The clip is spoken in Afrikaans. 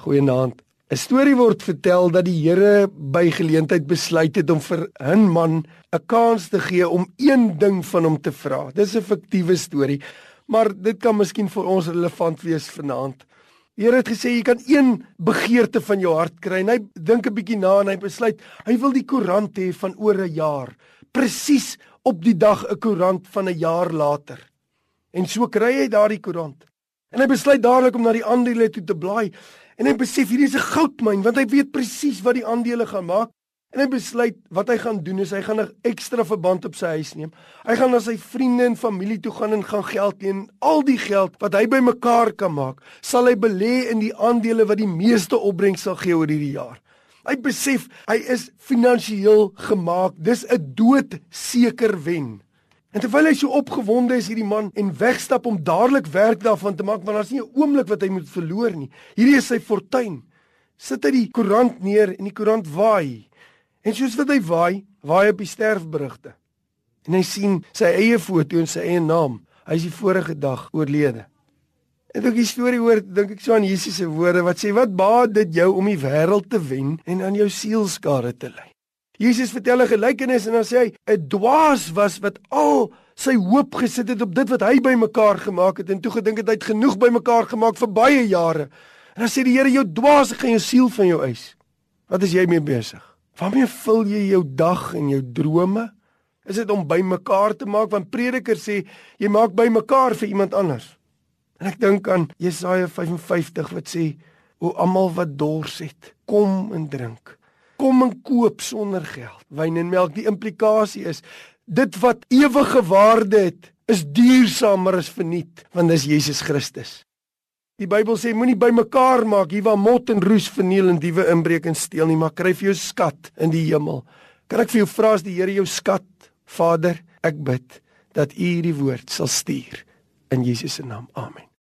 Goeienaand. 'n Storie word vertel dat die Here by geleentheid besluit het om vir 'n man 'n kans te gee om een ding van hom te vra. Dis 'n fiktiewe storie, maar dit kan miskien vir ons relevant wees vanaand. Die Here het gesê jy kan een begeerte van jou hart kry en hy dink 'n bietjie na en hy besluit hy wil die koerant hê van oor 'n jaar. Presies op die dag 'n koerant van 'n jaar later. En so kry hy daardie koerant. En hy besluit dadelik om na die aandele toe te blaai en hy besef hierdie is 'n goudmyn want hy weet presies wat die aandele gaan maak. En hy besluit wat hy gaan doen is hy gaan 'n ekstra verband op sy huis neem. Hy gaan na sy vriende en familie toe gaan en gaan geld leen. Al die geld wat hy bymekaar kan maak, sal hy belê in die aandele wat die meeste opbrengs sal gee oor hierdie jaar. Hy besef hy is finansiëel gemaak. Dis 'n doodseker wen. En terwyl hy so opgewonde is hierdie man en wegstap om dadelik werk daarvan te maak want daar's nie 'n oomblik wat hy moet verloor nie. Hierdie is sy fortuin. Sit hy die koerant neer en die koerant waai. En soos wat hy waai, waai op die sterfberigte. En hy sien sy eie foto en sy eie naam. Hy is die vorige dag oorlede. En ek die storie hoor, dink ek so aan Jesus se woorde wat sê: "Wat baat dit jou om die wêreld te wen en aan jou siel skade te ly?" Jesus vertel 'n gelykenis en dan sê hy 'n dwaas was wat al sy hoop gesit het op dit wat hy bymekaar gemaak het en toe gedink het hy het genoeg bymekaar gemaak vir baie jare. En dan sê die Here jou dwaas, ek gaan jou siel van jou eis. Wat is jy mee besig? Waarmee vul jy jou dag en jou drome? Is dit om bymekaar te maak want Prediker sê jy maak bymekaar vir iemand anders. En ek dink aan Jesaja 55 wat sê o almal wat dors het, kom en drink kom en koop sonder geld. Wyn en melk, die implikasie is dit wat ewige waarde het, is duursamer as verniet, want dis Jesus Christus. Die Bybel sê moenie bymekaar maak hier waar mot en roes verniel en diewe inbreek en steel nie, maar kry vir jou skat in die hemel. Kan ek vir jou vra as die Here jou skat, Vader, ek bid dat U hierdie woord sal stuur in Jesus se naam. Amen.